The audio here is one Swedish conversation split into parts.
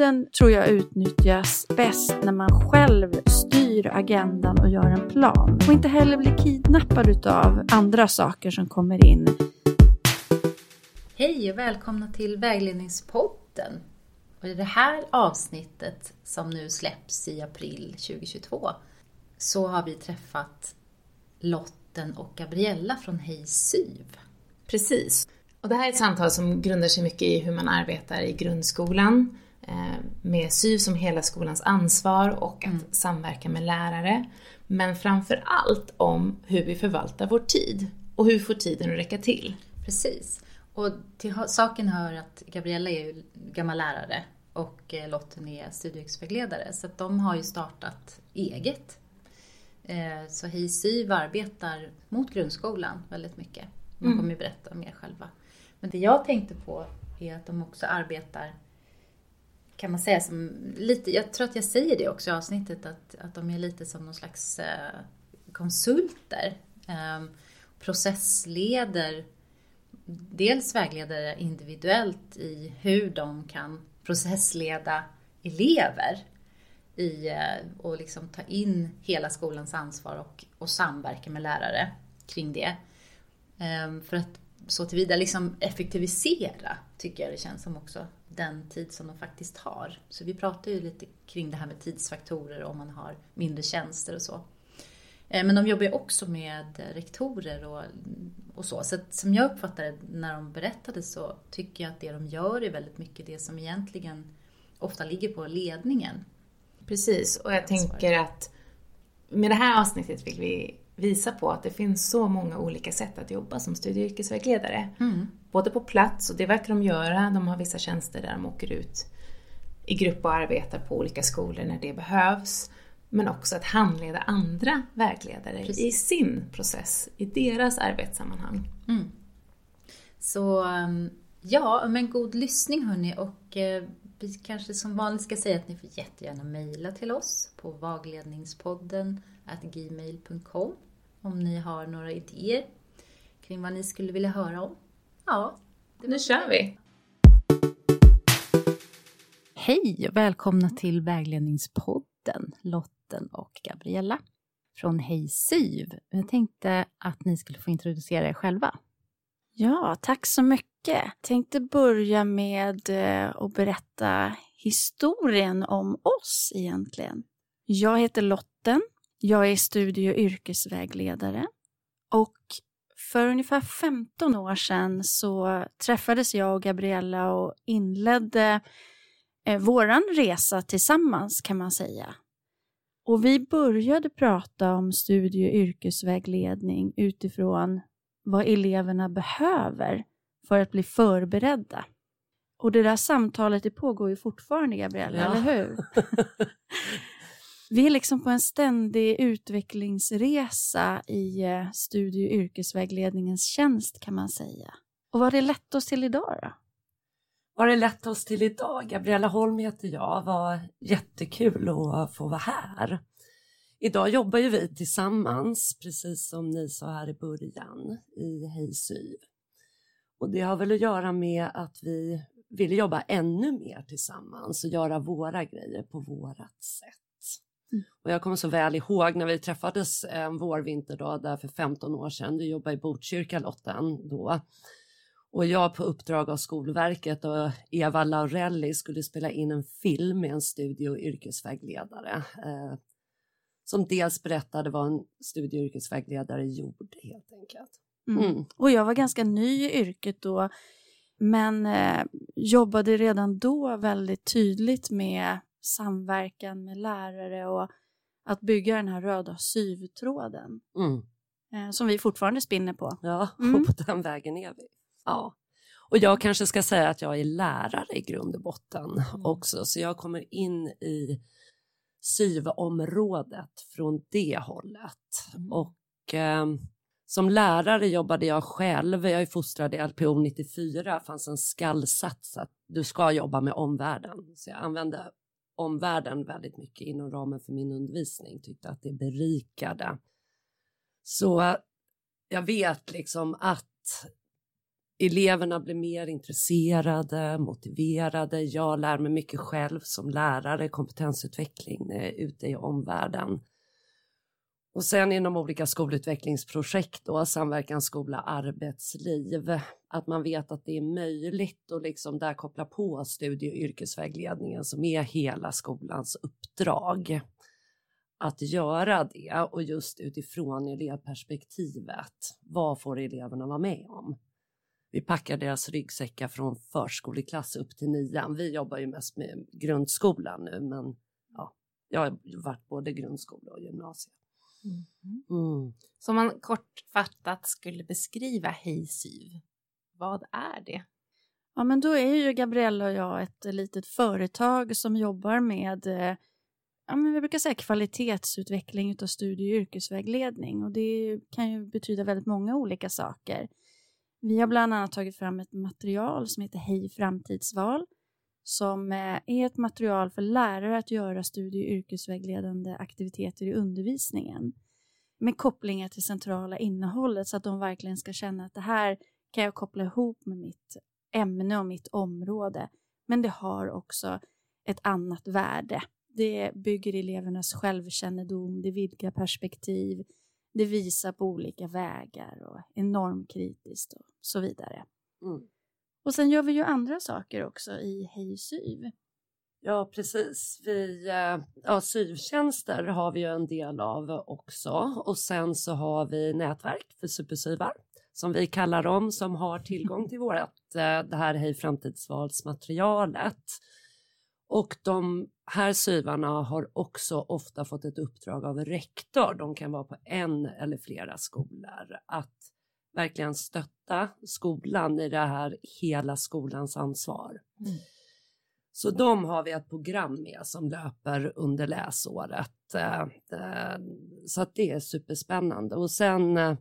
Tiden tror jag utnyttjas bäst när man själv styr agendan och gör en plan. Och inte heller blir kidnappad av andra saker som kommer in. Hej och välkomna till Vägledningspodden. Och i det här avsnittet som nu släpps i april 2022 så har vi träffat Lotten och Gabriella från Hej Syv. Precis. Och det här är ett samtal som grundar sig mycket i hur man arbetar i grundskolan eh, med SYV som hela skolans ansvar och att mm. samverka med lärare. Men framför allt om hur vi förvaltar vår tid och hur vi får tiden att räcka till. Precis. Och till saken hör att Gabriella är ju gammal lärare och eh, Lotten är studievägledare så att de har ju startat eget. Eh, så Hej Syv arbetar mot grundskolan väldigt mycket. De mm. kommer ju berätta mer själva. Men det jag tänkte på är att de också arbetar, kan man säga som lite, jag tror att jag säger det också i avsnittet, att, att de är lite som någon slags eh, konsulter. Ehm, processleder, dels vägleder individuellt i hur de kan processleda elever i, eh, och liksom ta in hela skolans ansvar och, och samverka med lärare kring det. Ehm, för att så tillvida liksom effektivisera, tycker jag det känns som också, den tid som de faktiskt har. Så vi pratar ju lite kring det här med tidsfaktorer om man har mindre tjänster och så. Ehm, men de jobbar ju också med rektorer och, och så. Så som jag uppfattade när de berättade så tycker jag att det de gör är väldigt mycket det som egentligen ofta ligger på ledningen. Precis, och jag tänker att med det här avsnittet vill vi visa på att det finns så många olika sätt att jobba som studie och yrkesvägledare. Mm. Både på plats, och det verkar de göra, de har vissa tjänster där de åker ut i grupp och arbetar på olika skolor när det behövs. Men också att handleda andra vägledare Precis. i sin process, i deras arbetssammanhang. Mm. Så um, ja, men god lyssning hörni och eh, vi kanske som vanligt ska säga att ni får jättegärna mejla till oss på vagledningspodden gmail.com om ni har några idéer kring vad ni skulle vilja höra om. Ja, nu kör vi! Hej och välkomna till Vägledningspodden, Lotten och Gabriella från Hej Syv. Jag tänkte att ni skulle få introducera er själva. Ja, tack så mycket. Jag tänkte börja med eh, att berätta historien om oss egentligen. Jag heter Lotten jag är studie och yrkesvägledare och för ungefär 15 år sedan så träffades jag och Gabriella och inledde eh, våran resa tillsammans kan man säga. Och vi började prata om studie och yrkesvägledning utifrån vad eleverna behöver för att bli förberedda. Och det där samtalet det pågår ju fortfarande, Gabriella, ja. eller hur? Vi är liksom på en ständig utvecklingsresa i eh, studie och yrkesvägledningens tjänst kan man säga. Och vad har det lett oss till idag då? Vad har det lett oss till idag? Gabriella Holm heter jag, var jättekul att få vara här. Idag jobbar ju vi tillsammans, precis som ni sa här i början, i Hej Syv. Och det har väl att göra med att vi vill jobba ännu mer tillsammans och göra våra grejer på vårat sätt. Och jag kommer så väl ihåg när vi träffades en vårvinter då, där för 15 år sedan. Du jobbade i Botkyrka Lotten då. Och jag på uppdrag av Skolverket och Eva Laurelli skulle spela in en film med en studie och yrkesvägledare. Eh, som dels berättade vad en studie och yrkesvägledare gjorde helt enkelt. Mm. Mm. Och jag var ganska ny i yrket då men eh, jobbade redan då väldigt tydligt med samverkan med lärare och att bygga den här röda syvtråden. Mm. Eh, som vi fortfarande spinner på. Ja, mm. och på den vägen är vi. Ja. Och jag kanske ska säga att jag är lärare i grund och botten mm. också, så jag kommer in i syvområdet från det hållet. Mm. Och eh, som lärare jobbade jag själv, jag är fostrad i LPO 94, fanns en skallsats att du ska jobba med omvärlden. Så jag använde omvärlden väldigt mycket inom ramen för min undervisning, tyckte att det berikade. Så jag vet liksom att eleverna blir mer intresserade, motiverade. Jag lär mig mycket själv som lärare, kompetensutveckling eh, ute i omvärlden. Och sen inom olika skolutvecklingsprojekt då, samverkan skola arbetsliv, att man vet att det är möjligt att liksom där koppla på studie och yrkesvägledningen som är hela skolans uppdrag. Att göra det och just utifrån elevperspektivet. Vad får eleverna vara med om? Vi packar deras ryggsäckar från förskoleklass upp till nian. Vi jobbar ju mest med grundskolan nu, men ja, jag har varit både grundskola och gymnasium. Mm. Mm. Så om man kortfattat skulle beskriva Hej Syv, vad är det? Ja, men då är ju Gabriella och jag ett litet företag som jobbar med eh, ja, men vi brukar säga kvalitetsutveckling av studie och yrkesvägledning och det kan ju betyda väldigt många olika saker. Vi har bland annat tagit fram ett material som heter Hej framtidsval som eh, är ett material för lärare att göra studie och yrkesvägledande aktiviteter i undervisningen med kopplingar till centrala innehållet så att de verkligen ska känna att det här kan jag koppla ihop med mitt ämne och mitt område. Men det har också ett annat värde. Det bygger elevernas självkännedom, det vidgar perspektiv, det visar på olika vägar och är normkritiskt och så vidare. Mm. Och sen gör vi ju andra saker också i Hej Syv. Ja, precis. Vi, eh, ja, syvtjänster har vi ju en del av också och sen så har vi nätverk för supersyvar som vi kallar dem som har tillgång till vårt eh, det här Hej framtidsvalsmaterialet. Och de här syvarna har också ofta fått ett uppdrag av rektor. De kan vara på en eller flera skolor att verkligen stötta skolan i det här hela skolans ansvar. Mm. Så de har vi ett program med som löper under läsåret. Eh, eh, så att det är superspännande. Och sen eh,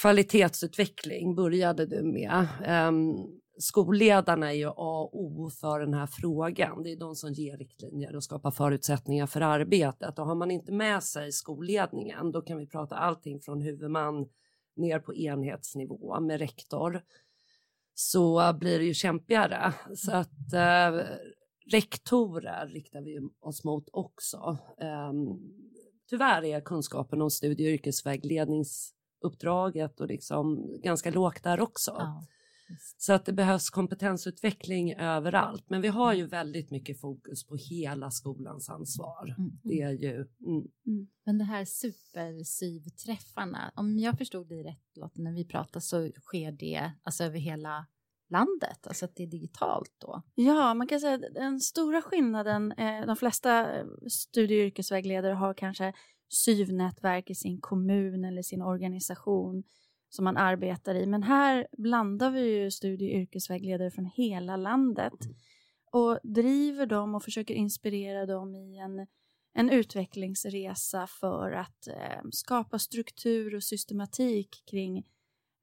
kvalitetsutveckling började du med. Ehm, skolledarna är ju A och O för den här frågan. Det är de som ger riktlinjer och skapar förutsättningar för arbetet. Och har man inte med sig skolledningen, då kan vi prata allting från huvudman ner på enhetsnivå med rektor så blir det ju kämpigare. Så att eh, rektorer riktar vi oss mot också. Eh, tyvärr är kunskapen om studie och yrkesvägledningsuppdraget och liksom ganska lågt där också. Ja. Så att det behövs kompetensutveckling överallt. Men vi har ju väldigt mycket fokus på hela skolans ansvar. Mm. Det är ju... Mm. Mm. Men det här supersyvträffarna, om jag förstod dig rätt Lotta, när vi pratar så sker det alltså över hela landet, alltså att det är digitalt då? Ja, man kan säga att den stora skillnaden, eh, de flesta eh, studie och yrkesvägledare har kanske syvnätverk i sin kommun eller sin organisation som man arbetar i. Men här blandar vi ju studie och yrkesvägledare från hela landet och driver dem och försöker inspirera dem i en, en utvecklingsresa för att eh, skapa struktur och systematik kring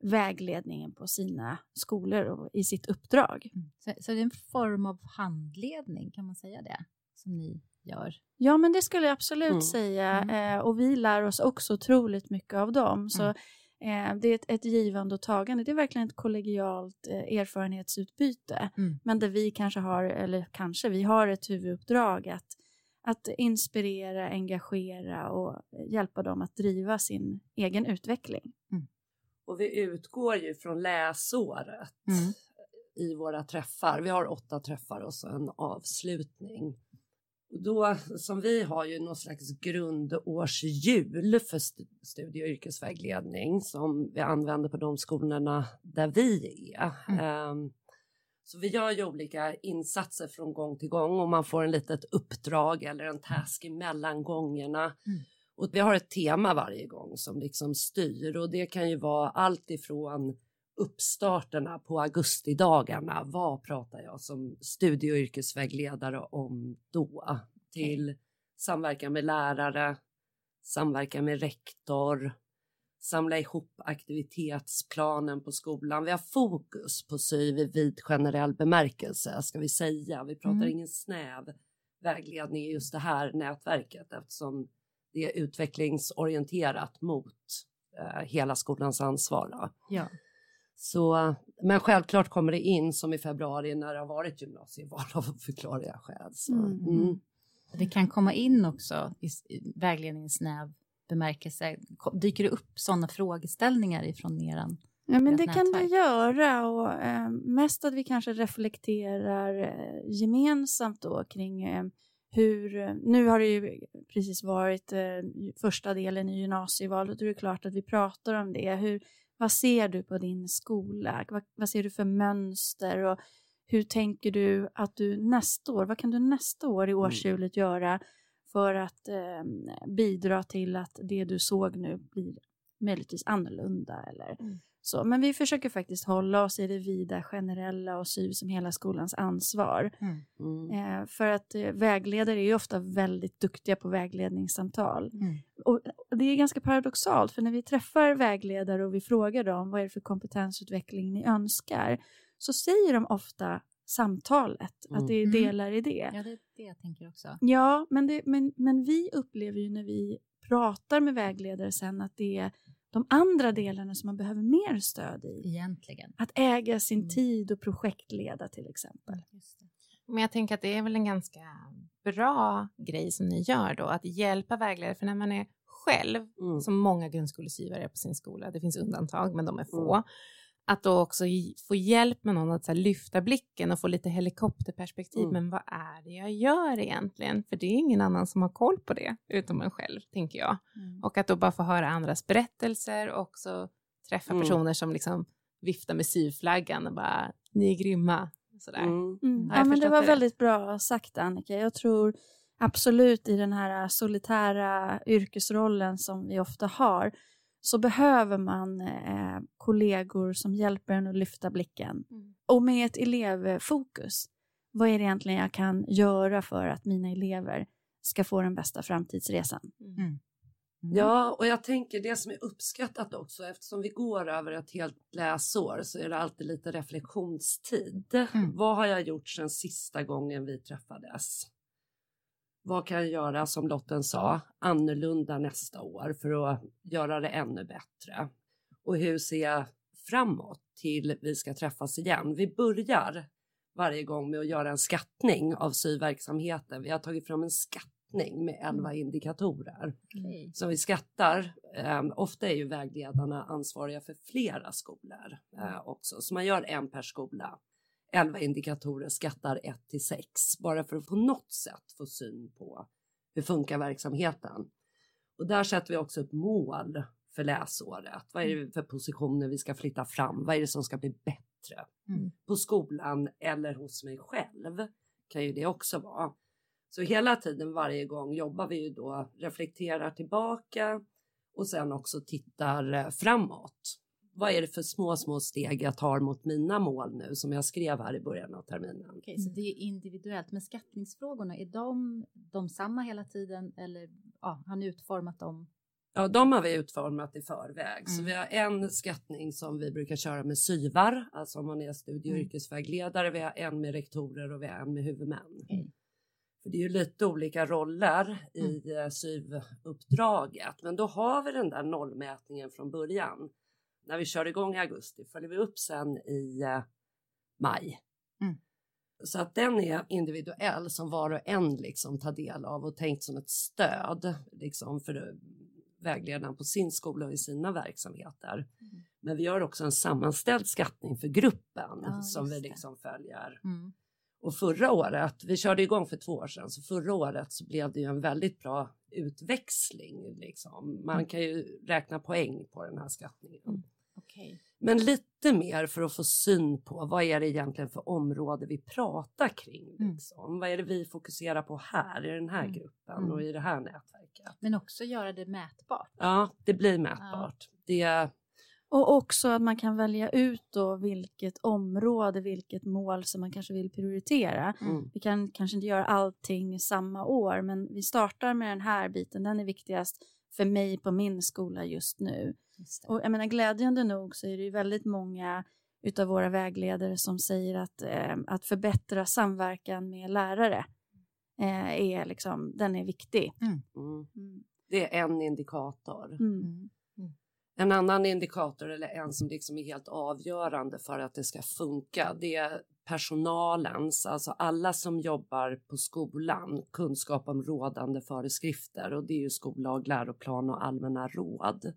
vägledningen på sina skolor och i sitt uppdrag. Mm. Så, så det är en form av handledning, kan man säga det, som ni gör? Ja, men det skulle jag absolut mm. säga. Mm. Eh, och vi lär oss också otroligt mycket av dem. Så mm. Eh, det är ett, ett givande och tagande. Det är verkligen ett kollegialt eh, erfarenhetsutbyte. Mm. Men där vi kanske har, eller kanske, vi har ett huvuduppdrag att, att inspirera, engagera och hjälpa dem att driva sin egen utveckling. Mm. Och vi utgår ju från läsåret mm. i våra träffar. Vi har åtta träffar och så en avslutning. Då, som vi har ju någon slags grundårshjul för studie och yrkesvägledning som vi använder på de skolorna där vi är. Mm. Um, så vi gör ju olika insatser från gång till gång och man får en litet uppdrag eller en task emellan gångerna. Mm. Och vi har ett tema varje gång som liksom styr och det kan ju vara allt ifrån uppstarterna på augustidagarna. Vad pratar jag som studie och yrkesvägledare om då? Till samverkan med lärare, samverkan med rektor, samla ihop aktivitetsplanen på skolan. Vi har fokus på SYV i vid generell bemärkelse, ska vi säga. Vi pratar mm. ingen snäv vägledning i just det här nätverket eftersom det är utvecklingsorienterat mot eh, hela skolans ansvar. Ja. Så, men självklart kommer det in som i februari när det har varit gymnasieval av förklarliga skäl. Så, Mm. mm. Det kan komma in också i vägledningens näv bemärkelse. Dyker det upp sådana frågeställningar ifrån eran? Ja, men det kan det nätverk. göra och eh, mest att vi kanske reflekterar eh, gemensamt då kring eh, hur, nu har det ju precis varit eh, första delen i gymnasievalet och det är klart att vi pratar om det. Hur, vad ser du på din skola? Vad, vad ser du för mönster? Och hur tänker du att du nästa år, vad kan du nästa år i årshjulet göra för att eh, bidra till att det du såg nu blir möjligtvis annorlunda eller så. Men vi försöker faktiskt hålla oss i det vida generella och sy som hela skolans ansvar. Mm. Eh, för att eh, vägledare är ju ofta väldigt duktiga på vägledningssamtal. Mm. Och, och det är ganska paradoxalt för när vi träffar vägledare och vi frågar dem vad är det för kompetensutveckling ni önskar så säger de ofta samtalet, Mm. att det är Mm. delar i det. Ja, det är det jag tänker också. Ja, men, det, men, men vi upplever ju när vi pratar med vägledare sen att det är de andra delarna som man behöver mer stöd i. Egentligen. Att äga sin Mm. tid och projektleda till exempel. Just det. Men jag tänker att det är väl en ganska bra grej som ni gör då, att hjälpa vägledare. För när man är själv, Mm. som många grundskolesyrare är på sin skola, det finns undantag men de är få, Mm. Att då också få hjälp med någon att så här, lyfta blicken och få lite helikopterperspektiv. Mm. Men vad är det jag gör egentligen? För det är ingen annan som har koll på det, utom en själv, tänker jag. Mm. Och att då bara få höra andras berättelser och också träffa Mm. personer som liksom viftar med syflaggan och bara, ni är grymma. Sådär. Mm. Mm. Ja, men det var det väldigt bra sagt Annika. Jag tror absolut i den här solitära yrkesrollen som vi ofta har så behöver man eh, kollegor som hjälper en att lyfta blicken. Mm. Och med ett elevfokus. Vad är det egentligen jag kan göra för att mina elever ska få den bästa framtidsresan? Mm. Ja, och jag tänker det som är uppskattat också eftersom vi går över ett helt läsår så är det alltid lite reflektionstid. Mm. Vad har jag gjort sedan sista gången vi träffades? Vad kan jag göra, som Lotten sa, annorlunda nästa år för att göra det ännu bättre? Och hur ser jag framåt till vi ska träffas igen? Vi börjar varje gång med att göra en skattning av syverksamheten. Vi har tagit fram en skattning med 11 indikatorer Okej. som vi skattar. Eh, ofta är ju vägledarna ansvariga för flera skolor eh, också, så man gör en per skola. 11 indikatorer skattar 1 till 6 bara för att på något sätt få syn på hur funkar verksamheten. Och där sätter vi också upp mål för läsåret. Vad är det för positioner vi ska flytta fram? Vad är det som ska bli bättre? Mm. På skolan eller hos mig själv kan ju det också vara. Så hela tiden varje gång jobbar vi ju då, reflekterar tillbaka och sen också tittar eh, framåt. Vad är det för små, små steg jag tar mot mina mål nu som jag skrev här i början av terminen? Okej, så det är individuellt. Men skattningsfrågorna, är de, de samma hela tiden eller ja, har ni utformat dem? Ja, de har vi utformat i förväg. Så Mm. vi har en skattning som vi brukar köra med SYVar, alltså om man är studie och Mm. yrkesvägledare. Vi har en med rektorer och vi har en med huvudmän. Okej. För det är ju lite olika roller i mm. SYV-uppdraget. Men då har vi den där nollmätningen från början. När vi kör igång i augusti följer vi upp sen i eh, maj. Mm. Så att den är individuell som var och en liksom tar del av och tänkt som ett stöd liksom för vägledaren på sin skola och i sina verksamheter. Mm. Men vi gör också en sammanställd skattning för gruppen Ja, som vi liksom följer. Mm. Och förra året, vi körde igång för två år sedan, så förra året så blev det ju en väldigt bra utväxling. Liksom. Man Mm. kan ju räkna poäng på den här skattningen. Mm. Okej. Men lite mer för att få syn på vad är det egentligen för område vi pratar kring. Mm. Liksom. Vad är det vi fokuserar på här i den här Mm. gruppen Mm. och i det här nätverket. Men också göra det mätbart. Ja, det blir mätbart. Det, Och också att man kan välja ut då vilket område, vilket mål som man kanske vill prioritera. mm, Vi kan kanske inte göra allting samma år, men vi startar med den här biten. Den är viktigast för mig på min skola just nu. Just. Och jag menar, glädjande nog så är det ju väldigt många utav våra vägledare som säger att, eh, att förbättra samverkan med lärare eh, är liksom, den är viktig. mm. Mm. det är en indikator. Mm. Mm. En annan indikator eller en som liksom är helt avgörande för att det ska funka, det är personalens, alltså alla som jobbar på skolan, kunskap om rådande föreskrifter och det är ju skollag, läroplan och allmänna råd.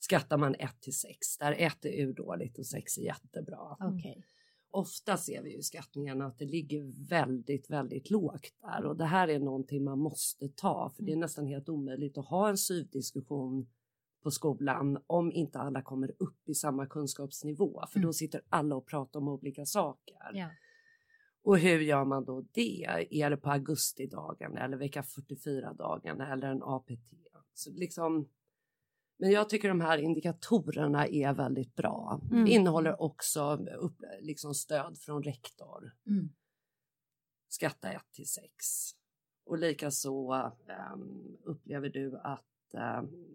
Skattar man 1 till 6, där 1 är urdåligt och 6 är jättebra. Okay. Ofta ser vi ju skattningarna att det ligger väldigt, väldigt lågt där och det här är någonting man måste ta för det är mm. nästan helt omöjligt att ha en syvdiskussion på skolan om inte alla kommer upp i samma kunskapsnivå för mm. då sitter alla och pratar om olika saker. Ja. Och hur gör man då det? Är det på augustidagen eller vecka 44 dagen eller en APT? Så liksom, men jag tycker de här indikatorerna är väldigt bra. Mm. Innehåller också upp, liksom stöd från rektor. Mm. Skatta 1 till 6. Och likaså um, upplever du att um,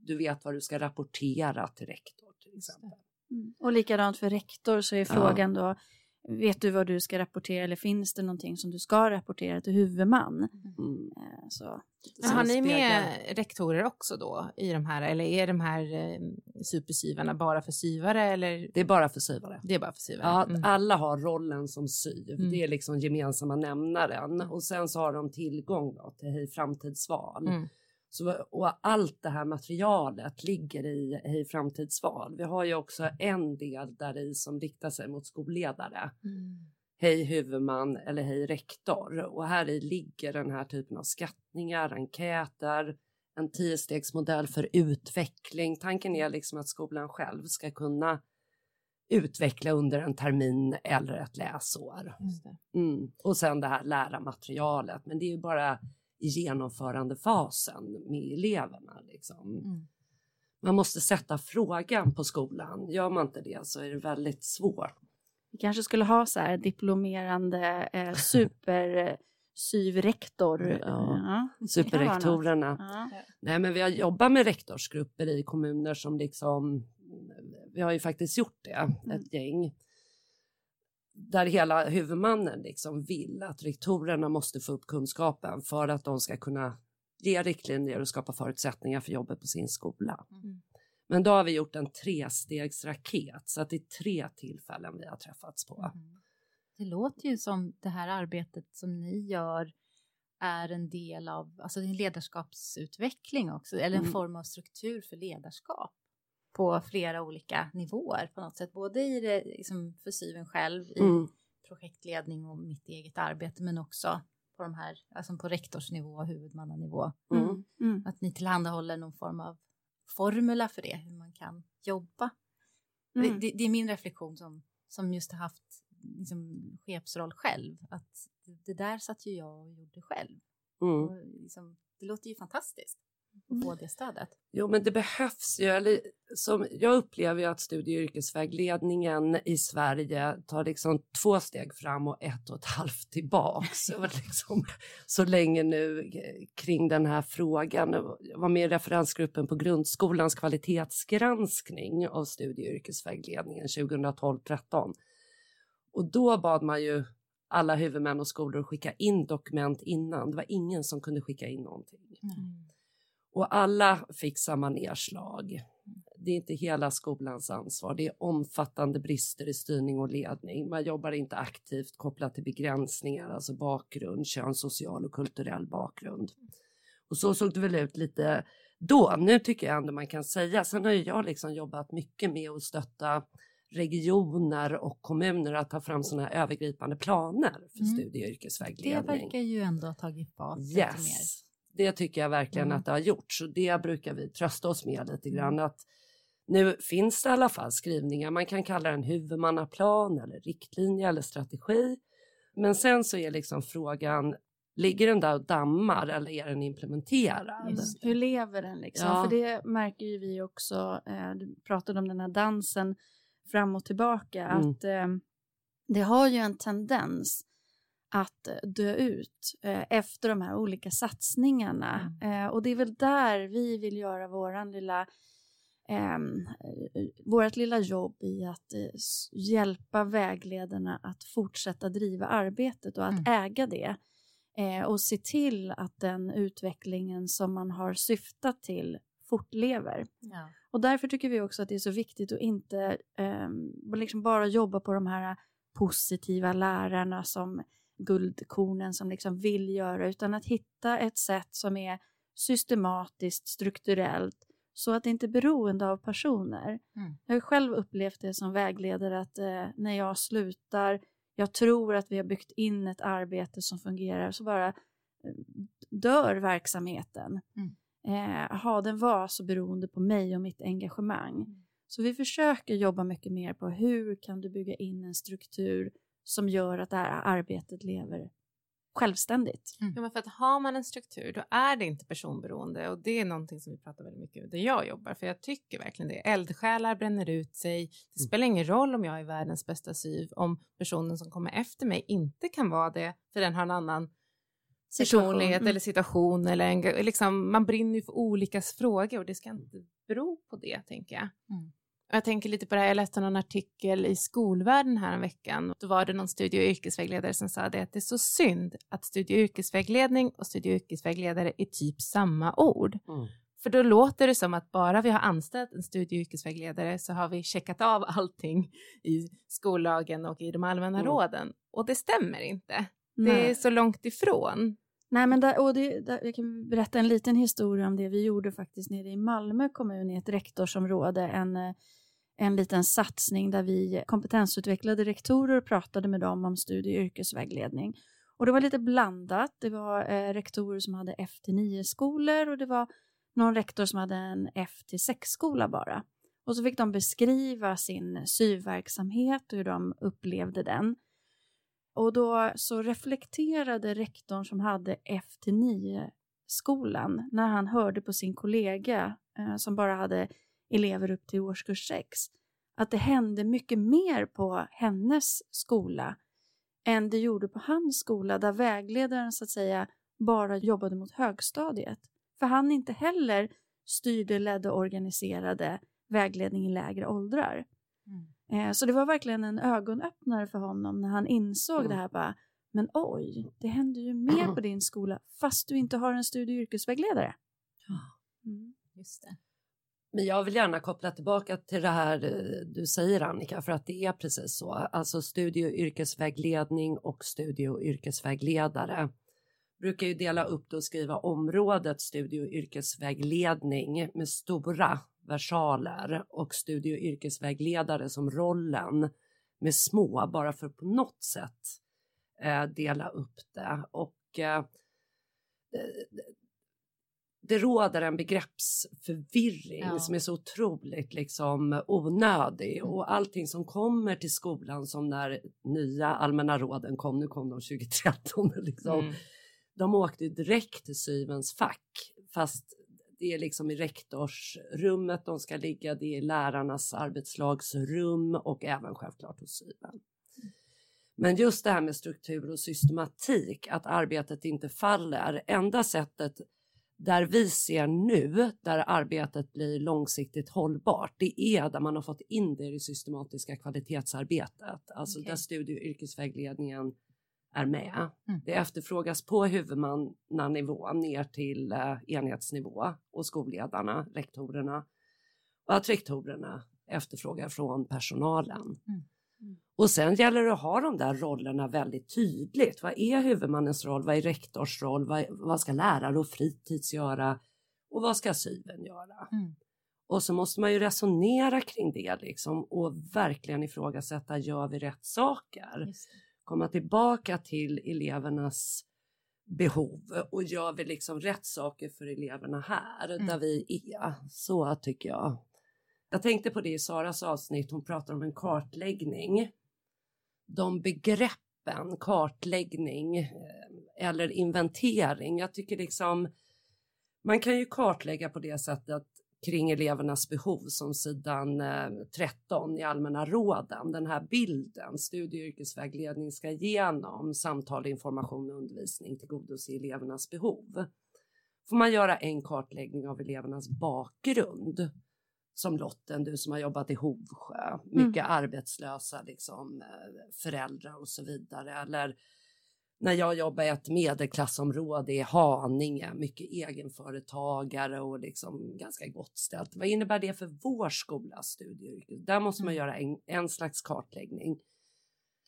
du vet vad du ska rapportera till rektor till exempel. Mm. Och likadant för rektor så är frågan ja. då, vet du vad du ska rapportera eller finns det någonting som du ska rapportera till huvudman? Mm. Eh, så, Men har ni med rektorer också då i de här eller är de här eh, supersyvarna bara för syvare eller? Det är bara för syvare. Det är bara för syvare. Ja, mm. alla har rollen som syv. Mm. Det är liksom gemensamma nämnaren och sen så har de tillgång då till Hej framtidsval. Så, och allt det här materialet ligger i Hej framtidsval. Vi har ju också en del där i som riktar sig mot skolledare. Mm. Hej huvudman eller hej rektor. Och här i ligger den här typen av skattningar, enkäter, en tiostegsmodell för utveckling. Tanken är liksom att skolan själv ska kunna utveckla under en termin eller ett läsår. Mm. Och sen det här lära materialet. Men det är ju bara i genomförandefasen med eleverna. Liksom. Mm. Man måste sätta frågan på skolan. Gör man inte det så är det väldigt svårt. Vi kanske skulle ha så här diplomerande eh, supersyvrektor. Ja, ja. Superrektorerna. Ja. Nej, men vi har jobbat med rektorsgrupper i kommuner som liksom, vi har ju faktiskt gjort det, mm. ett gäng där hela huvudmannen liksom vill att rektorerna måste få upp kunskapen för att de ska kunna ge riktlinjer och skapa förutsättningar för jobbet på sin skola. Mm. Men då har vi gjort en trestegsraket så att det är tre tillfällen vi har träffats på. Mm. Det låter ju som det här arbetet som ni gör är en del av alltså en ledarskapsutveckling också, eller en mm. form av struktur för ledarskap på flera olika nivåer på något sätt. Både i det, liksom för syven själv, i mm. projektledning och mitt eget arbete, men också på de här, alltså på rektorsnivå och huvudmannanivå. Mm. Mm. Att ni tillhandahåller någon form av formula för det, hur man kan jobba. Det, Mm. det, det, är min reflektion som, som just har haft liksom, chefsroll själv, att det, det där satt ju jag och gjorde själv. Mm. Och liksom, det låter ju fantastiskt att få det stödet. Jo, men det behövs ju. Eller, som, jag upplever ju att studie och yrkesvägledningen i Sverige tar liksom två steg fram och ett och ett halvt tillbaks. Liksom, så länge nu kring den här frågan. Jag var med i referensgruppen på grundskolans kvalitetsgranskning av studie och yrkesvägledningen 2012-13. Och då bad man ju alla huvudmän och skolor att skicka in dokument innan. Det var ingen som kunde skicka in någonting. Mm. Och alla fick samma nedslag. Det är inte hela skolans ansvar. Det är omfattande brister i styrning och ledning. Man jobbar inte aktivt kopplat till begränsningar, alltså bakgrund, kön, social och kulturell bakgrund. Och så såg det väl ut lite då. Nu tycker jag ändå man kan säga. Sen har jag liksom jobbat mycket med att stötta regioner och kommuner att ta fram sådana här övergripande planer för Mm. studie och yrkesvägledning. Det verkar ju ändå ha tagit fart lite mer. Det tycker jag verkligen Mm. att det har gjort. Så det brukar vi trösta oss med lite grann. Att nu finns det i alla fall skrivningar. Man kan kalla den huvudmannaplan eller riktlinje eller strategi. Men sen så är liksom frågan, ligger den där och dammar eller är den implementerad? Just Hur lever den liksom? Ja. För det märker ju vi också, eh, du pratade om den här dansen fram och tillbaka, Mm. att eh, det har ju en tendens att dö ut eh, efter de här olika satsningarna. Eh, och det är väl där vi vill göra våran lilla ehm, eh, vårt lilla jobb i att eh, hjälpa vägledarna att fortsätta driva arbetet och att Mm. äga det. Eh, och se till att den utvecklingen som man har syftat till fortlever. Ja. Och därför tycker vi också att det är så viktigt att inte eh, liksom bara jobba på de här positiva lärarna som guldkornen som liksom vill göra, utan att hitta ett sätt som är systematiskt, strukturellt, så att det inte är beroende av personer. Mm. Jag har själv upplevt det som vägledare att eh, när jag slutar, jag tror att vi har byggt in ett arbete som fungerar, så bara eh, dör verksamheten. Mm. Eh, ha, den var så beroende på mig och mitt engagemang. Mm. Så vi försöker jobba mycket mer på hur kan du bygga in en struktur som gör att det här arbetet lever självständigt. Mm. Ja, men för att har man en struktur då är det inte personberoende och det är någonting som vi pratar väldigt mycket om där jag jobbar för jag tycker verkligen det. Eldsjälar bränner ut sig. Det mm. spelar ingen roll om jag är världens bästa syv om personen som kommer efter mig inte kan vara det för den har en annan personlighet mm. eller situation eller en, liksom, man brinner ju för olika frågor och det ska inte bero på det tänker jag. Mm. Jag tänker lite på det här, jag läste någon artikel i skolvärlden här en veckan. Då var det någon studie och yrkesvägledare som sa det att det är så synd att studie och yrkesvägledning och studie och yrkesvägledare är typ samma ord. Mm. För då låter det som att bara vi har anställt en studie och yrkesvägledare så har vi checkat av allting i skollagen och i de allmänna mm. råden. Och det stämmer inte. Nej. Det är så långt ifrån. Nej, men där, och det, där, jag kan berätta en liten historia om det vi gjorde faktiskt nere i Malmö kommun i ett rektorsområde. En, en liten satsning där vi kompetensutvecklade rektorer och pratade med dem om studie och yrkesvägledning. Och det var lite blandat. Det var eh, rektorer som hade F-9-skolor och det var någon rektor som hade en F-6-skola bara. Och så fick de beskriva sin syverksamhet och hur de upplevde den. Och då så reflekterade rektorn som hade F-9-skolan när han hörde på sin kollega eh, som bara hade elever upp till årskurs 6 att det hände mycket mer på hennes skola än det gjorde på hans skola där vägledaren så att säga bara jobbade mot högstadiet. För han inte heller styrde, ledde och organiserade vägledning i lägre åldrar. Mm. Eh, så det var verkligen en ögonöppnare för honom när han insåg mm. det här bara, men oj, det händer ju mer på din skola fast du inte har en studie och yrkesvägledare. Mm. Just det. Men jag vill gärna koppla tillbaka till det här eh, du säger Annika, för att det är precis så. Alltså studie och yrkesvägledning och studie och yrkesvägledare brukar ju dela upp det och skriva området studie och yrkesvägledning med stora versaler och studie och yrkesvägledare som rollen med små, bara för att på något sätt eh, dela upp det. Och eh, det råder en begreppsförvirring ja. som är så otroligt liksom onödig mm. och allting som kommer till skolan som när nya allmänna råden kom, nu kom de 2013 liksom. Mm. De åkte direkt till syvens fack fast det är liksom i rektorsrummet de ska ligga, det är lärarnas arbetslagsrum och även självklart hos syven. Men just det här med struktur och systematik, att arbetet inte faller. Enda sättet där vi ser nu, där arbetet blir långsiktigt hållbart, det är där man har fått in det i det systematiska kvalitetsarbetet. Alltså okay. där studie och yrkesvägledningen är med. Mm. Det efterfrågas på huvudmannanivå ner till eh, enhetsnivå och skolledarna, rektorerna och att rektorerna efterfrågar från personalen. Mm. Och sen gäller det att ha de där rollerna väldigt tydligt. Vad är huvudmannens roll? Vad är rektors roll? Vad, vad ska lärare och fritids göra? Och vad ska syven göra? Mm. Och så måste man ju resonera kring det liksom och verkligen ifrågasätta, gör vi rätt saker? Komma tillbaka till elevernas behov och gör vi liksom rätt saker för eleverna här mm. där vi är? Så tycker jag. Jag tänkte på det i Saras avsnitt, hon pratar om en kartläggning. De begreppen, kartläggning eh, eller inventering, jag tycker liksom man kan ju kartlägga på det sättet kring elevernas behov som sidan eh, 13 i allmänna råden. Den här bilden, studie och yrkesvägledning ska genom samtal, information och undervisning tillgodose elevernas behov. Får man göra en kartläggning av elevernas bakgrund som Lotten, du som har jobbat i Hovsjö, mycket mm. arbetslösa liksom, eh, föräldrar och så vidare. Eller när jag jobbar i ett medelklassområde i Haninge, mycket egenföretagare och liksom ganska gott ställt. Vad innebär det för vår skolas studieyrke? Där måste man mm. göra en, en slags kartläggning.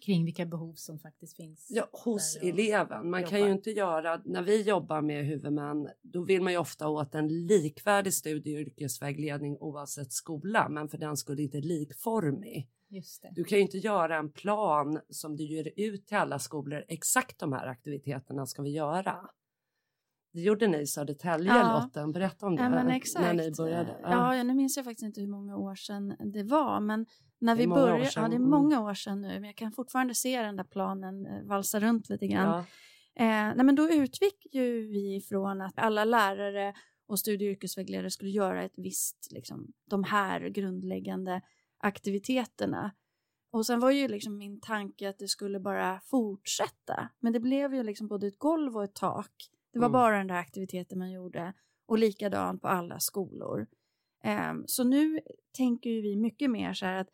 Kring vilka behov som faktiskt finns? Ja, hos eleven. Man jobbar. kan ju inte göra, när vi jobbar med huvudmän, då vill man ju ofta åt en likvärdig studie och yrkesvägledning oavsett skola, men för den skulle inte likformig. Du kan ju inte göra en plan som du ger ut till alla skolor. Exakt de här aktiviteterna ska vi göra. Det gjorde ni i Södertälje, ja. Lotten. Berätta om det. Ja. När ni började. Ja. ja, nu minns jag faktiskt inte hur många år sedan det var. Men när vi började, ja det är många år sedan nu, men jag kan fortfarande se den där planen eh, valsa runt lite grann. Ja. Eh, nej, men då utgick ju vi ifrån att alla lärare och studie och yrkesvägledare skulle göra ett visst, liksom, de här grundläggande aktiviteterna. Och sen var ju liksom min tanke att det skulle bara fortsätta. Men det blev ju liksom både ett golv och ett tak. Det var mm. bara den där aktiviteten man gjorde. Och likadant på alla skolor. Um, så nu tänker vi mycket mer så här att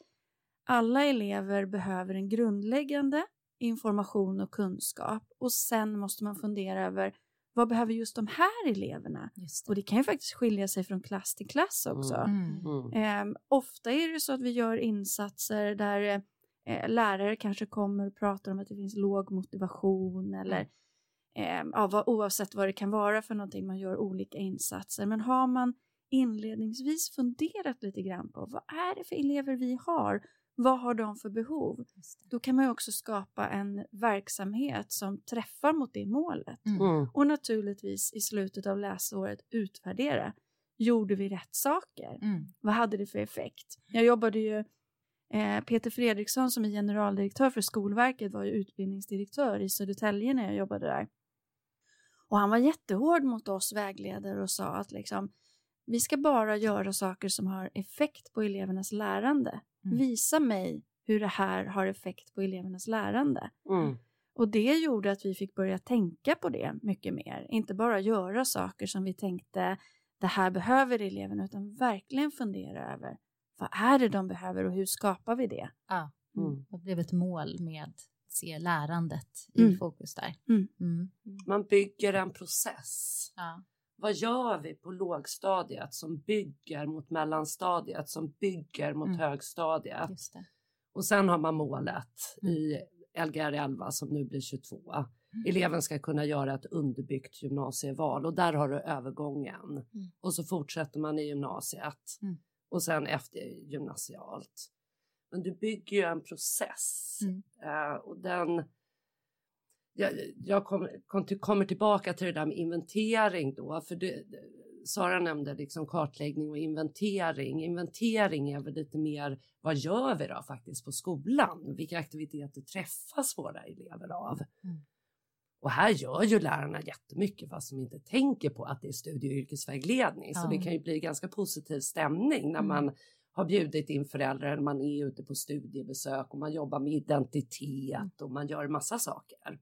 alla elever behöver en grundläggande information och kunskap. Och sen måste man fundera över vad behöver just de här eleverna? Det. Och det kan ju faktiskt skilja sig från klass till klass också. Mm. Mm. Eh, ofta är det så att vi gör insatser där eh, lärare kanske kommer och pratar om att det finns låg motivation eller eh, ja, oavsett vad det kan vara för någonting, man gör olika insatser. Men har man inledningsvis funderat lite grann på vad är det för elever vi har vad har de för behov? Då kan man ju också skapa en verksamhet som träffar mot det målet. Mm. mm. Och naturligtvis i slutet av läsåret utvärdera. Gjorde vi rätt saker? Mm. Vad hade det för effekt? Jag jobbade ju eh, Peter Fredriksson som är generaldirektör för Skolverket var ju utbildningsdirektör i Södertälje när jag jobbade där. Och han var jättehård mot oss vägledare och sa att liksom, vi ska bara göra saker som har effekt på elevernas lärande. Mm. Visa mig hur det här har effekt på elevernas lärande. Mm. Och det gjorde att vi fick börja tänka på det mycket mer. Inte bara göra saker som vi tänkte det här behöver eleverna utan verkligen fundera över vad är det de behöver och hur skapar vi det? Ja, mm. det blev ett mål med se lärandet i mm. fokus där. Mm. Mm. Man bygger en process. Ja vad gör vi på lågstadiet som bygger mot mellanstadiet, som bygger mot mm. högstadiet? Och sen har man målet mm. i Lgr 11 som nu blir 22. Mm. Eleven ska kunna göra ett underbyggt gymnasieval och där har du övergången. Mm. Och så fortsätter man i gymnasiet mm. och sen efter gymnasialt. Men du bygger ju en process uh, och den jag, jag kommer, kommer tillbaka till det där med inventering då, för det, Sara nämnde liksom kartläggning och inventering. Inventering är väl lite mer vad gör vi då faktiskt på skolan? Vilka aktiviteter träffas våra elever av? Mm. Och här gör ju lärarna jättemycket fast de inte tänker på att det är studie och yrkesvägledning. Så det kan ju bli ganska positiv stämning när mm. man har bjudit in föräldrar, man är ute på studiebesök och man jobbar med identitet och man gör massa saker.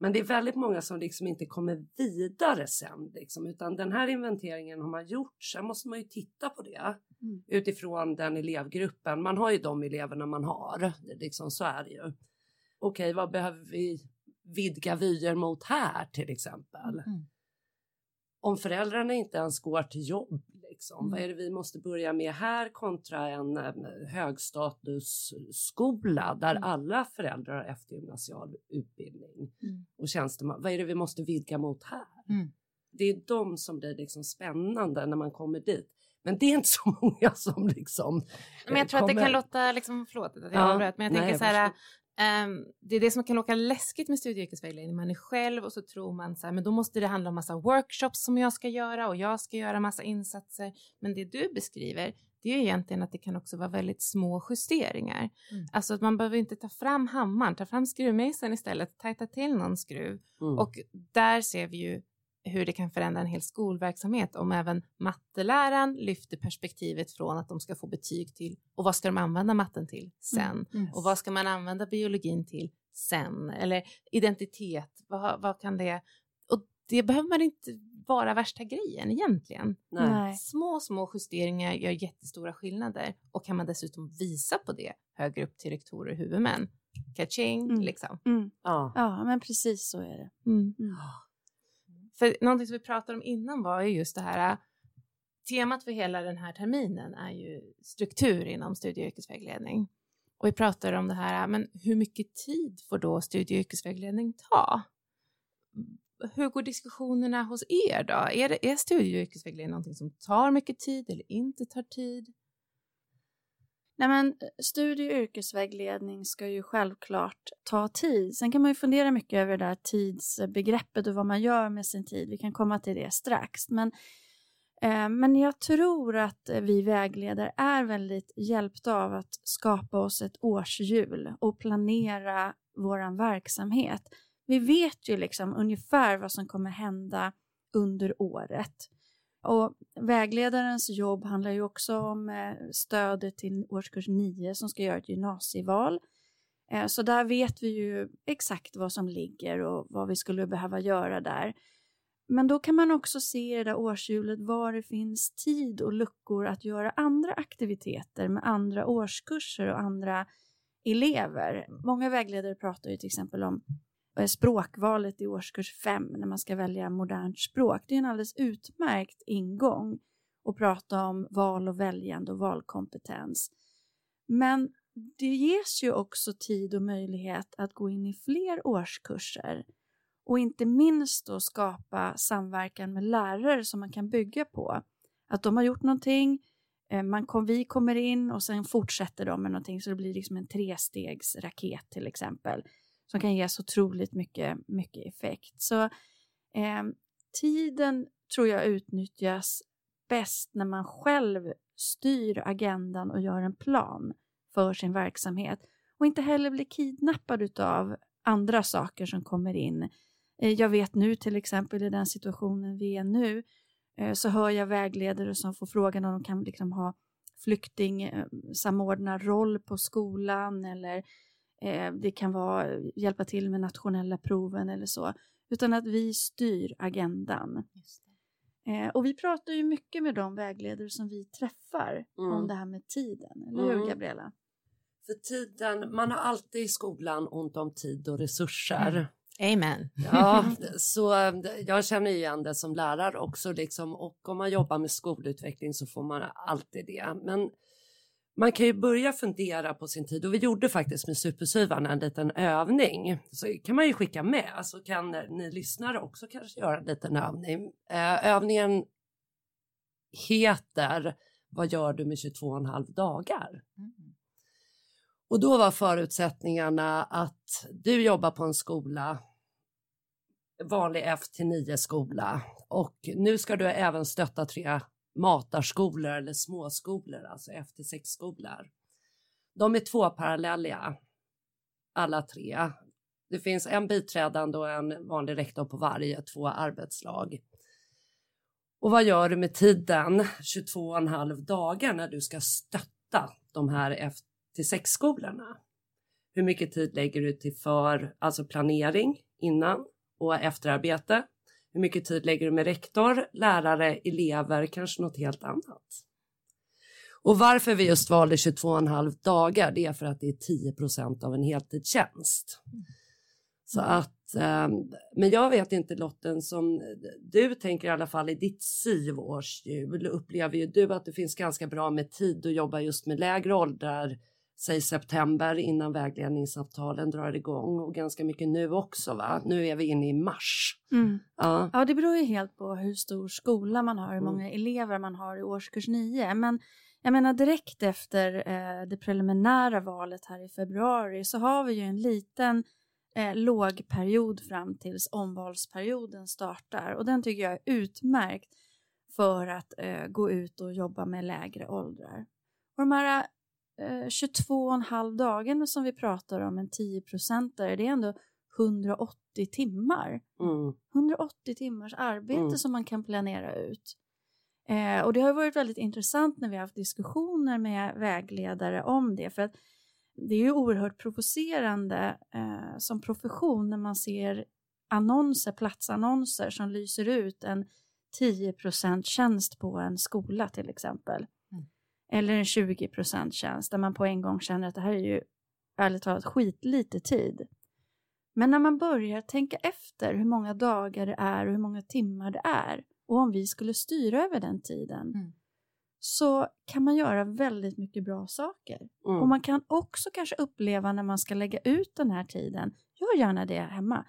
Men det är väldigt många som liksom inte kommer vidare sen, liksom, utan den här inventeringen har man gjort. Sen måste man ju titta på det mm. utifrån den elevgruppen. Man har ju de eleverna man har, liksom, så är det ju. Okej, vad behöver vi vidga vyer mot här till exempel? Mm. Om föräldrarna inte ens går till jobb Liksom. Mm. Vad är det vi måste börja med här kontra en högstatusskola där mm. alla föräldrar har eftergymnasial utbildning mm. och tjänsteman. Vad är det vi måste vidga mot här? Mm. Det är de som blir liksom spännande när man kommer dit. Men det är inte så många som liksom... Men jag tror kommer... att det kan låta, liksom, förlåt att jag ja, avbröt, men jag tänker nej, så här, Um, det är det som kan låta läskigt med studie och yrkesvägledning. Man är själv och så tror man så här, men då måste det handla om massa workshops som jag ska göra och jag ska göra massa insatser. Men det du beskriver, det är ju egentligen att det kan också vara väldigt små justeringar. Mm. Alltså att man behöver inte ta fram hammaren, ta fram skruvmejseln istället, tajta till någon skruv. Mm. Och där ser vi ju hur det kan förändra en hel skolverksamhet om även matteläraren lyfter perspektivet från att de ska få betyg till och vad ska de använda matten till sen mm, yes. och vad ska man använda biologin till sen eller identitet, vad, vad kan det och det behöver man inte vara värsta grejen egentligen. Nej. Små, små justeringar gör jättestora skillnader och kan man dessutom visa på det högre upp till rektorer och huvudmän, Kaching, Mm. liksom. Mm. Ja. Ja, men precis så är det. Mm. För någonting som vi pratade om innan var ju just det här, äh, temat för hela den här terminen är ju struktur inom studie och yrkesvägledning. Och vi pratar om det här, äh, men hur mycket tid får då studie och yrkesvägledning ta? Hur går diskussionerna hos er då? Är, det, är studie och yrkesvägledning någonting som tar mycket tid eller inte tar tid? Nej, men eh, studie och yrkesvägledning ska ju självklart ta tid. Sen kan man ju fundera mycket över det där tidsbegreppet och vad man gör med sin tid. Vi kan komma till det strax. Men, eh, men jag tror att vi vägledare är väldigt hjälpta av att skapa oss ett årshjul och planera vår verksamhet. Vi vet ju liksom ungefär vad som kommer hända under året. Och vägledarens jobb handlar ju också om eh, stödet till årskurs 9 som ska göra ett gymnasieval. Eh, så där vet vi ju exakt vad som ligger och vad vi skulle behöva göra där. Men då kan man också se i det där årshjulet var det finns tid och luckor att göra andra aktiviteter med andra årskurser och andra elever. Många vägledare pratar ju till exempel om Eh, språkvalet i årskurs 5 när man ska välja modernt språk. Det är en alldeles utmärkt ingång att prata om val och väljande och valkompetens. Men det ges ju också tid och möjlighet att gå in i fler årskurser och inte minst då skapa samverkan med lärare som man kan bygga på. Att de har gjort någonting, eh, man kom, vi kommer in och sen fortsätter de med någonting så det blir liksom en trestegsraket till exempel som kan ge så otroligt mycket, mycket effekt. Så eh, tiden tror jag utnyttjas bäst när man själv styr agendan och gör en plan för sin verksamhet och inte heller blir kidnappad av andra saker som kommer in. Eh, jag vet nu till exempel i den situationen vi är nu eh, så hör jag vägledare som får frågan om de kan liksom ha flyktingsamordnarroll på skolan eller eh, det kan vara hjälpa till med nationella proven eller så, utan att vi styr agendan. Eh, och vi pratar ju mycket med de vägledare som vi träffar Mm. om det här med tiden, eller hur Mm. Gabriella? För tiden, man har alltid i skolan ont om tid och resurser. Amen. Ja, så eh, jag känner igen det som lärare också liksom och om man jobbar med skolutveckling så får man alltid det. Men man kan ju börja fundera på sin tid och vi gjorde faktiskt med supersyvarna en liten övning. Så kan man ju skicka med så kan ni lyssnare också kanske göra en liten övning. Eh, övningen heter Vad gör du med 22,5 dagar? Och då var förutsättningarna att du jobbar på en skola, vanlig F till 9 skola och nu ska du även stötta tre matarskolor eller småskolor, alltså F-6 skolor. De är två parallella, alla tre. Det finns en biträdande och en vanlig rektor på varje, två arbetslag. Och vad gör du med tiden 22,5 dagar när du ska stötta de här F till sexskolorna. Hur mycket tid lägger du till för alltså planering innan och efterarbete? Hur mycket tid lägger du med rektor, lärare, elever, kanske något helt annat? Och varför vi just valde 22,5 dagar, det är för att det är 10 procent av en heltidstjänst. Så att, eh, men jag vet inte Lotten, som du tänker i alla fall i ditt SIV-årshjul, upplever ju du att det finns ganska bra med tid att jobba just med lägre åldrar, säg september innan vägledningsavtalen drar igång och ganska mycket nu också va? Nu är vi inne i mars. Mm. Ja. Ja, det beror ju helt på hur stor skola man har, hur Mm. många elever man har i årskurs 9. Men jag menar direkt efter eh, det preliminära valet här i februari så har vi ju en liten eh, låg period fram tills omvalsperioden startar och den tycker jag är utmärkt för att eh, gå ut och jobba med lägre åldrar. Och de här eh, 22,5 dagarna som vi pratar om, en 10 procentare, det är ändå 180 timmar. Mm. 180 timmars arbete Mm. som man kan planera ut. Eh, och det har varit väldigt intressant när vi har haft diskussioner med vägledare om det. För att det är ju oerhört provocerande eh, som profession när man ser annonser, platsannonser som lyser ut en 10% tjänst på en skola till exempel. Mm. Eller en 20% tjänst där man på en gång känner att det här är ju ärligt talat skitlite tid. Men när man börjar tänka efter hur många dagar det är och hur många timmar det är och om vi skulle styra över den tiden Mm. så kan man göra väldigt mycket bra saker. Mm. Och man kan också kanske uppleva när man ska lägga ut den här tiden, gör gärna det hemma,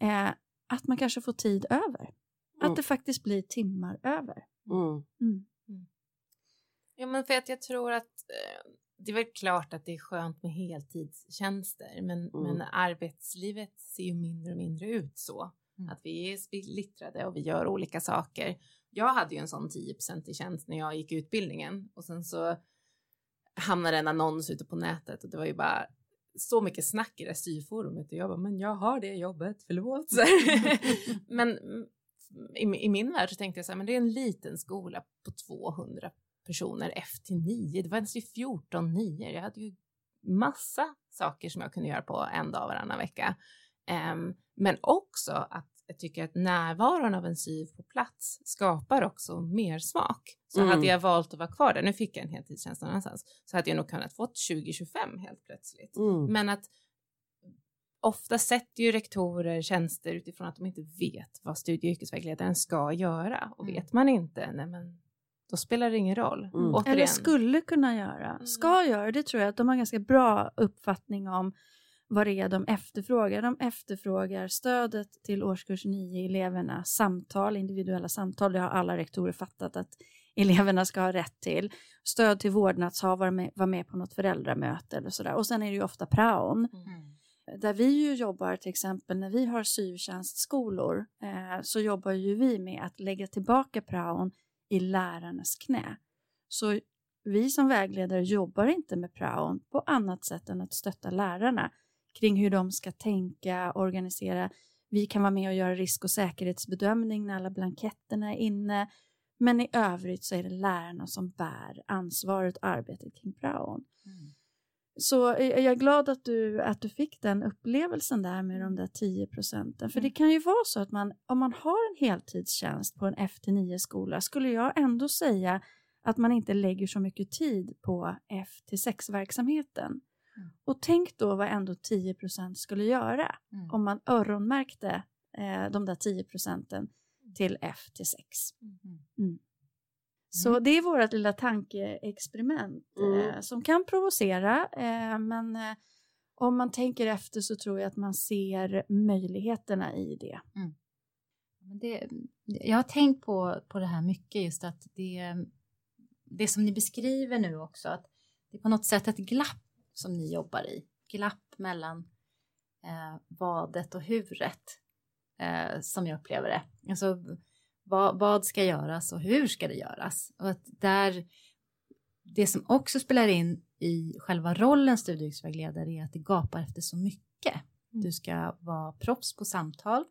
eh, att man kanske får tid över. Mm. Att det faktiskt blir timmar över. Ja, men för att jag tror att eh, det är väl klart att det är skönt med heltidstjänster, men, Mm. men arbetslivet ser ju mindre och mindre ut så. Mm. Att vi är splittrade och vi gör olika saker. Jag hade ju en sån 10 i tjänst när jag gick utbildningen och sen så hamnade en annons ute på nätet och det var ju bara så mycket snack i det styrforumet och jag bara, men jag har det jobbet, förlåt. Men mm, i, i min värld så tänkte jag så här, men det är en liten skola på 200 personer F till 9. Det var ens 14 9. Jag hade ju massa saker som jag kunde göra på en dag varannan vecka. Ehm, men också att jag tycker att närvaron av en syv på plats skapar också mer smak. Så Mm. hade jag valt att vara kvar där, nu fick jag en heltidstjänst någon annanstans, så hade jag nog kunnat fått 20-25 helt plötsligt. Mm. Men att ofta sätter ju rektorer tjänster utifrån att de inte vet vad studie och yrkesvägledaren ska göra. Och Mm. vet man inte, nej men då spelar det ingen roll. Mm. Återigen. Eller skulle kunna göra. Mm. Ska göra, det tror jag att de har ganska bra uppfattning om vad det är de efterfrågar. De efterfrågar stödet till årskurs 9 eleverna, samtal, individuella samtal. Det har alla rektorer fattat att eleverna ska ha rätt till. Stöd till vårdnadshavare, med, vara med på något föräldramöte eller sådär. Och sen är det ju ofta praon. Mm. Där vi ju jobbar till exempel när vi har syvtjänstskolor eh, så jobbar ju vi med att lägga tillbaka praon i lärarnas knä. Så vi som vägledare jobbar inte med praon på annat sätt än att stötta lärarna kring hur de ska tänka, organisera. Vi kan vara med och göra risk och säkerhetsbedömning när alla blanketterna är inne. Men i övrigt så är det lärarna som bär ansvaret och arbetet kring praon. Mm. Så eh, jag är glad att du, att du fick den upplevelsen där med de där 10 procenten. För det kan ju vara så att man, om man har en heltidstjänst på en F-9-skola skulle jag ändå säga att man inte lägger så mycket tid på F-6-verksamheten. Mm. Och tänk då vad ändå 10 procent skulle göra Mm. om man öronmärkte eh, de där 10 procenten till F-6. Mm. Så det är vårt lilla tankeexperiment Mm. eh, som kan provocera eh, men eh, om man tänker efter så tror jag att man ser möjligheterna i det. Men det, jag har tänkt på, på det här mycket, just att det, det som ni beskriver nu också, att det är på något sätt ett glapp som ni jobbar i. Glapp mellan eh, vadet och huret, eh, som jag upplever det. Alltså, vad, vad ska göras och hur ska det göras? Och att där, det som också spelar in i själva rollen studieyrkesvägledare är att det gapar efter så mycket. Du ska vara proffs på samtal,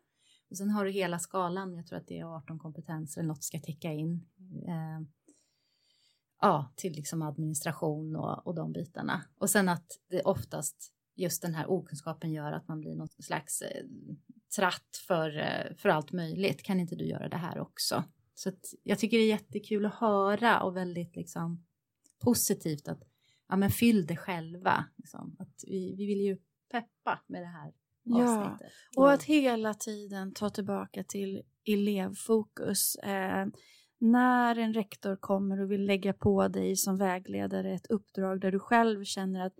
och sen har du hela skalan, jag tror att det är 18 kompetenser eller något ska täcka in. Eh, ja, till liksom administration och, och de bitarna. Och sen att det oftast just den här okunskapen gör att man blir något slags eh, tratt för, eh, för allt möjligt. Kan inte du göra det här också? Så att jag tycker det är jättekul att höra och väldigt liksom positivt att ja, men fyll det själva. Liksom. Att vi, vi vill ju peppa med det här Ja, avsnittet. och att hela tiden ta tillbaka till elevfokus. Eh, när en rektor kommer och vill lägga på dig som vägledare ett uppdrag där du själv känner att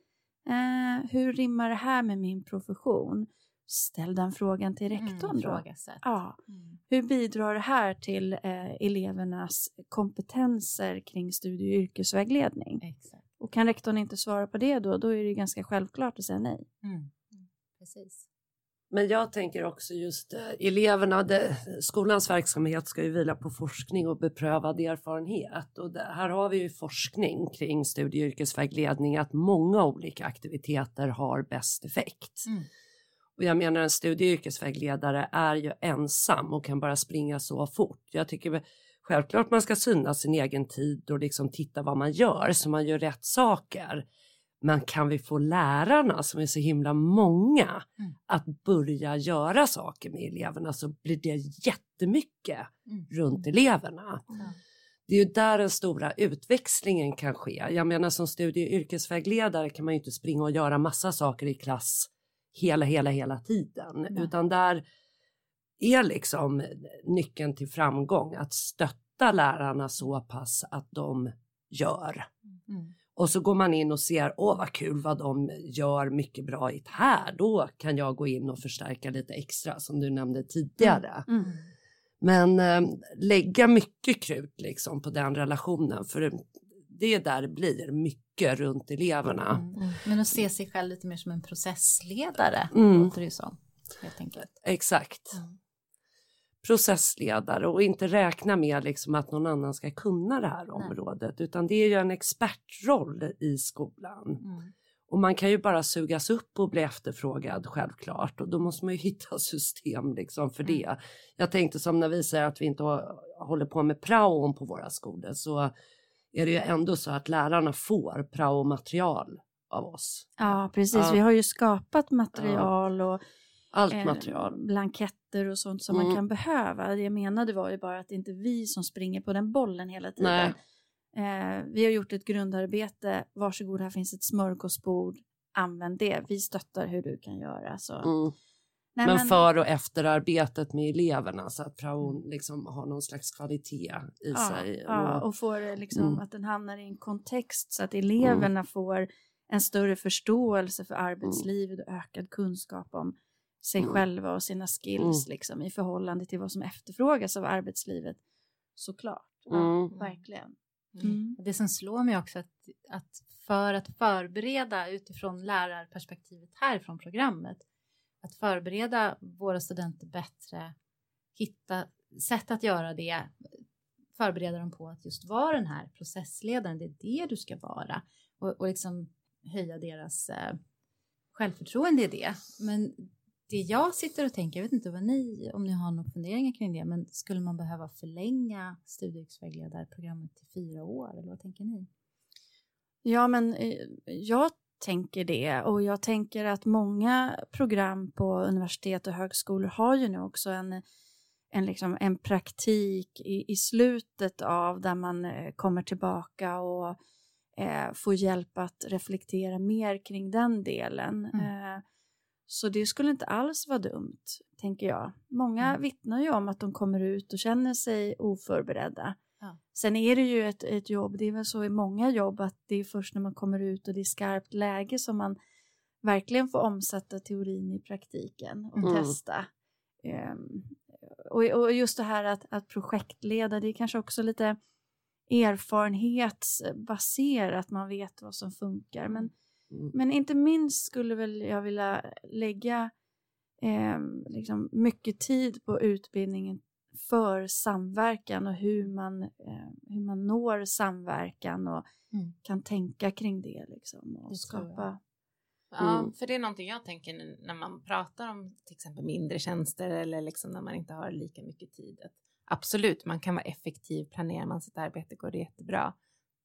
eh, hur rimmar det här med min profession? Ställ den frågan till rektorn Mm, då. Ja, Mm. hur bidrar det här till eh, elevernas kompetenser kring studie och yrkesvägledning? Exakt. Och kan rektorn inte svara på det då, då är det ganska självklart att säga nej. Mm. Precis. Men jag tänker också just eh, eleverna, det, skolans verksamhet ska ju vila på forskning och beprövad erfarenhet. Och det, här har vi ju forskning kring studie och yrkesvägledning att många olika aktiviteter har bäst effekt. Mm. Och jag menar en studie och yrkesvägledare är ju ensam och kan bara springa så fort. Jag tycker självklart man ska syna sin egen tid och liksom titta vad man gör så man gör rätt saker. Men kan vi få lärarna som är så himla många Mm. att börja göra saker med eleverna så blir det jättemycket Mm. runt eleverna. Ja. det är ju där den stora utväxlingen kan ske. Jag menar som studie och yrkesvägledare kan man ju inte springa och göra massa saker i klass hela, hela, hela tiden, Nej. utan där är liksom nyckeln till framgång att stötta lärarna så pass att de gör. Mm. Och så går man in och ser, åh vad kul vad de gör mycket bra i det här, då kan jag gå in och förstärka lite extra som du nämnde tidigare. Mm. Mm. Men eh, lägga mycket krut liksom på den relationen för det är där blir mycket runt eleverna. Mm. mm. Men att se sig själv lite mer som en processledare mm. låter det ju som. Helt enkelt. Exakt. Processledare och inte räkna med liksom att någon annan ska kunna det här Nej. området utan det är ju en expertroll i skolan. Mm. Och man kan ju bara sugas upp och bli efterfrågad självklart och då måste man ju hitta system liksom för det. Mm. Jag tänkte som när vi säger att vi inte håller på med praon på våra skolor så är det ju ändå så att lärarna får prao-material av oss. Ja precis, ja. vi har ju skapat material och allt eh, material. blanketter och sånt som mm. man kan behöva. Det jag menade var ju bara att det inte är vi som springer på den bollen hela tiden. Eh, vi har gjort ett grundarbete, varsågod här finns ett smörgåsbord, använd det, vi stöttar hur du kan göra. Så. Mm. Nej, men, men, för och efterarbetet med eleverna så att praon liksom har någon slags kvalitet i ja, sig. Ja, och får liksom mm. att den hamnar i en kontext så att eleverna mm. får en större förståelse för arbetslivet och ökad kunskap om sig mm. själva och sina skills mm. liksom, i förhållande till vad som efterfrågas av arbetslivet. Såklart, ja, mm. verkligen. Mm. mm. Det som slår mig också att, att för att förbereda utifrån lärarperspektivet härifrån programmet, att förbereda våra studenter bättre, hitta sätt att göra det, förbereda dem på att just vara den här processledaren, det är det du ska vara och, och liksom höja deras eh, självförtroende i det. Men det jag sitter och tänker, jag vet inte vad ni, om ni har några funderingar kring det, men skulle man behöva förlänga studievägledarprogrammet till fyra år eller vad tänker ni? Ja, men eh, jag tänker det och jag tänker att många program på universitet och högskolor har ju nu också en, en, liksom, en praktik i, i slutet av där man eh, kommer tillbaka och eh, får hjälp att reflektera mer kring den delen. Mm. Så det skulle inte alls vara dumt, tänker jag. Många mm. vittnar ju om att de kommer ut och känner sig oförberedda. Ja. Sen är det ju ett, ett jobb, det är väl så i många jobb att det är först när man kommer ut och det är skarpt läge som man verkligen får omsätta teorin i praktiken och mm. testa. Um, och, och, just det här att, att projektleda, det är kanske också lite erfarenhetsbaserat, man vet vad som funkar. Men Mm. Men inte minst skulle väl jag vilja lägga eh, liksom mycket tid på utbildningen för samverkan och hur man, eh, hur man når samverkan och mm. kan tänka kring det. Liksom, och det skapa... Ja, mm. för det är någonting jag tänker när man pratar om till exempel mindre tjänster eller liksom när man inte har lika mycket tid. Absolut, man kan vara effektiv, planerar man sitt arbete går det jättebra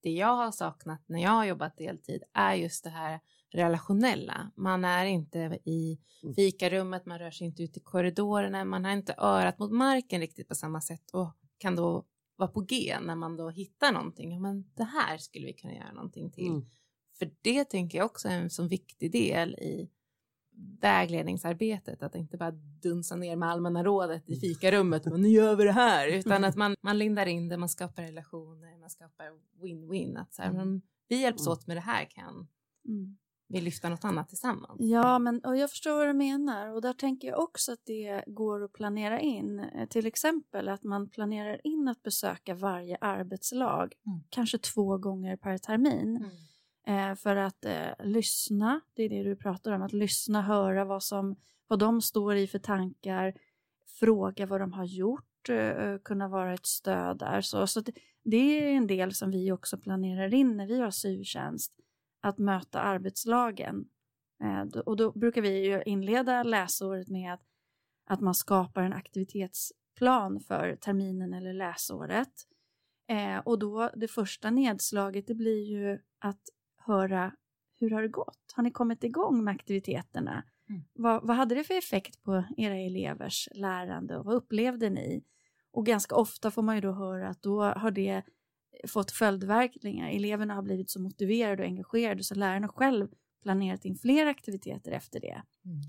det jag har saknat när jag har jobbat deltid är just det här relationella. Man är inte i mm. fikarummet, man rör sig inte ut i korridorerna, man har inte örat mot marken riktigt på samma sätt och kan då vara på G när man då hittar någonting. Ja, men det här skulle vi kunna göra någonting till. Mm. För det tänker jag också är en så viktig del i vägledningsarbetet, att inte bara dunsa ner med allmänna rådet i mm. fikarummet och nu gör vi det här, utan att man, man lindar in det, man skapar relationer, man skapar win-win, att så här, mm. vi hjälps mm. åt med det här kan mm. vi lyfta något annat tillsammans. Ja, men och jag förstår vad du menar och där tänker jag också att det går att planera in, eh, till exempel att man planerar in att besöka varje arbetslag, mm. kanske två gånger per termin mm eh, för att eh, lyssna, det är det du pratar om, att lyssna, höra vad, som, vad de står i för tankar, fråga vad de har gjort, eh, eh kunna vara ett stöd där. Så, så det, det, är en del som vi också planerar in när vi har syvtjänst, att möta arbetslagen. Eh, och då brukar vi inleda läsåret med att, att man skapar en aktivitetsplan för terminen eller läsåret. Eh, och då det första nedslaget det blir ju att höra hur har det gått? Har ni kommit igång med aktiviteterna? Mm. Vad, vad hade det för effekt på era elevers lärande och vad upplevde ni? Och ganska ofta får man ju då höra att då har det fått följdverkningar. Eleverna har blivit så motiverade och engagerade så lärarna själv planerat in fler aktiviteter efter det. Mm.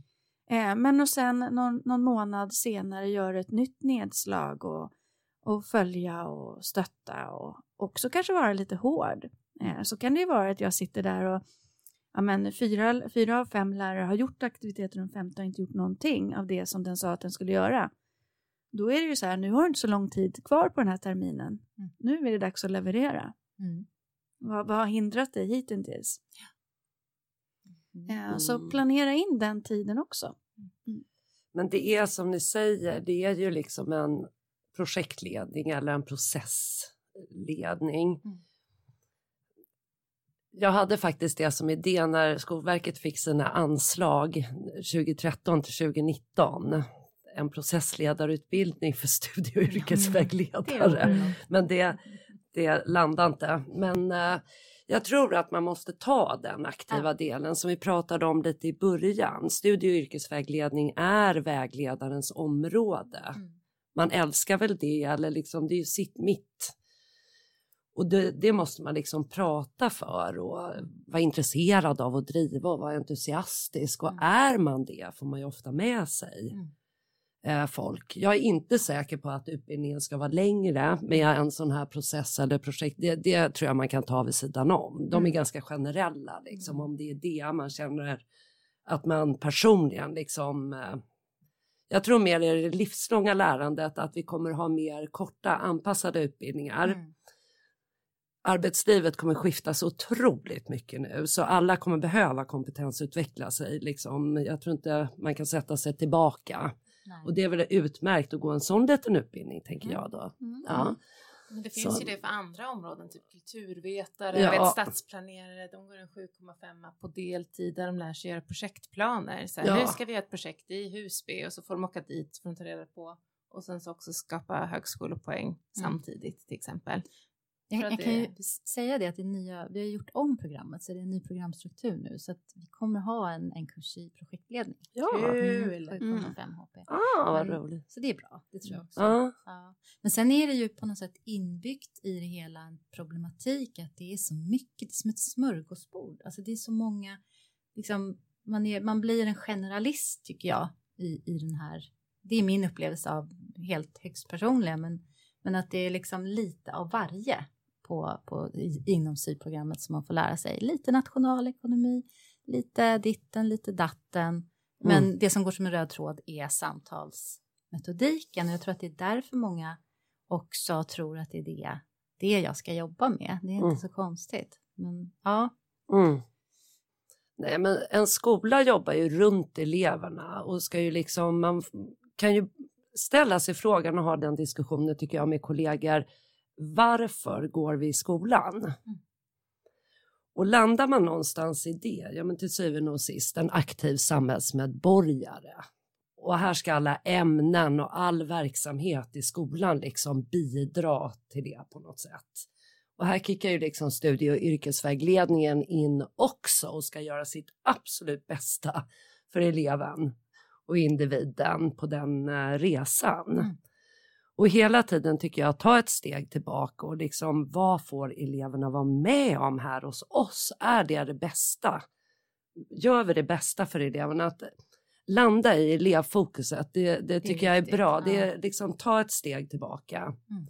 Eh, men och sen någon, någon, månad senare gör ett nytt nedslag och, och följa och stötta och också kanske vara lite hård. Eh, så kan det ju vara att jag sitter där och ja, men fyra, fyra av fem lärare har gjort aktiviteter och den femte har inte gjort någonting av det som den sa att den skulle göra. Då är det ju så här, nu har du inte så lång tid kvar på den här terminen. Mm. Nu är det dags att leverera. Mm. Vad, vad har hindrat dig hittills? Ja. Mm. Så planera in den tiden också. Mm. Men det är som ni säger, det är ju liksom en projektledning eller en processledning. Mm. Jag hade faktiskt det som idé när Skolverket fick sina anslag 2013 till 2019 en processledarutbildning för studie och yrkesvägledare. Mm. Men det, det landade inte. Men uh, jag tror att man måste ta den aktiva ja. delen som vi pratade om lite i början. Studie och yrkesvägledning är vägledarens område. Mm. Man älskar väl det eller liksom det är ju sitt mitt. Och det, det, måste man liksom prata för och vara intresserad av att driva och vara entusiastisk. Och mm. är man det får man ju ofta med sig. Mm eh, folk. Jag är inte säker på att utbildningen ska vara längre med en sån här process eller projekt. Det, det tror jag man kan ta vid sidan om. De är mm. ganska generella liksom mm. om det är det man känner att man personligen liksom eh, jag tror mer i det livslånga lärandet att vi kommer ha mer korta anpassade utbildningar. Mm. Arbetslivet kommer skifta så otroligt mycket nu så alla kommer behöva kompetensutveckla sig. Liksom. Jag tror inte man kan sätta sig tillbaka. Nej. Och det är väl utmärkt att gå en sån liten utbildning tänker mm. jag då. Mm. Ja. Men det finns så. ju det för andra områden, typ kulturvetare, ja. vet, stadsplanerare, de går en 7,5 på deltid där de lär sig göra projektplaner. Så här, ja. Nu ska vi göra ett projekt i Husby och så får de åka dit för att ta reda på och sen så också skapa högskolepoäng mm. samtidigt till exempel. Jag, jag kan ju säga det att det nya, vi har gjort om programmet så det är en ny programstruktur nu så att vi kommer ha en, en kurs i projektledning. Ja, kul! Mm, 7,5 HP. Ah, vad roligt. Så det är bra, det tror jag också. Ah. Ja. Men sen är det ju på något sätt inbyggt i det hela en problematik att det är så mycket, det är som ett smörgåsbord. Alltså det är så många, liksom, man, är, man blir en generalist tycker jag i, i den här, det är min upplevelse av helt högst personliga men, men att det är liksom lite av varje på, på, inom syprogrammet som man får lära sig. Lite nationalekonomi, lite ditten, lite datten. Men mm. det som går som en röd tråd är samtalsmetodiken. Och jag tror att det är därför många också tror att det är det, det jag ska jobba med. Det är inte mm. så konstigt. Men ja. Mm. Nej, men en skola jobbar ju runt eleverna och ska ju liksom, man kan ju ställa sig frågan och ha den diskussionen tycker jag med kollegor varför går vi i skolan? Mm. Och landar man någonstans i det, ja men till syvende och sist en aktiv samhällsmedborgare. Och här ska alla ämnen och all verksamhet i skolan liksom bidra till det på något sätt. Och här kickar ju liksom studie och yrkesvägledningen in också och ska göra sitt absolut bästa för eleven och individen på den eh, resan. Mm. Och hela tiden tycker jag ta ett steg tillbaka och liksom vad får eleverna vara med om här hos oss? Är det det bästa? Gör vi det bästa för eleverna? Att landa i elevfokuset, det, det tycker det jag är bra. Det är liksom ta ett steg tillbaka. Mm.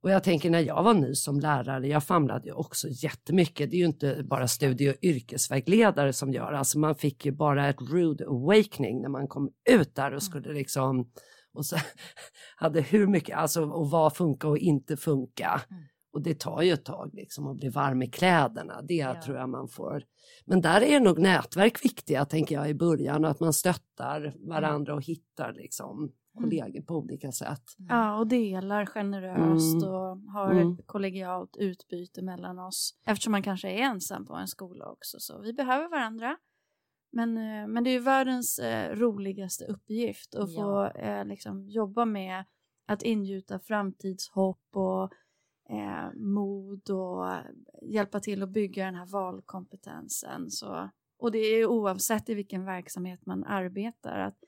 Och jag tänker när jag var ny som lärare, jag famlade ju också jättemycket. Det är ju inte bara studie och yrkesvägledare som gör, alltså man fick ju bara ett rude awakening när man kom ut där och mm. skulle liksom och så hade hur mycket, alltså och vad funkar och inte funka. Mm. Och det tar ju ett tag liksom att bli varm i kläderna, det ja. tror jag man får. Men där är nog nätverk viktiga tänker jag i början och att man stöttar varandra och hittar liksom mm. kollegor på olika sätt. Mm. Ja, och delar generöst mm. och har mm. ett kollegialt utbyte mellan oss. Eftersom man kanske är ensam på en skola också, så vi behöver varandra. Men, eh, men det är världens eh, roligaste uppgift att ja. få eh, liksom, jobba med att ingjuta framtidshopp och eh, mod och hjälpa till att bygga den här valkompetensen. Så, och det är oavsett i vilken verksamhet man arbetar. Att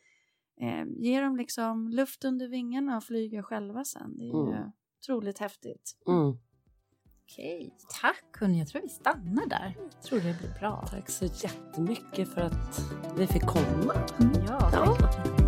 eh, ge dem liksom luft under vingarna och flyga själva sen. Det är mm. ju otroligt häftigt. Mm. Okej, tack hörni. Jag tror vi stannar där. Jag tror det blir bra. Tack så jättemycket för att vi fick komma. Ja, tack. Ja.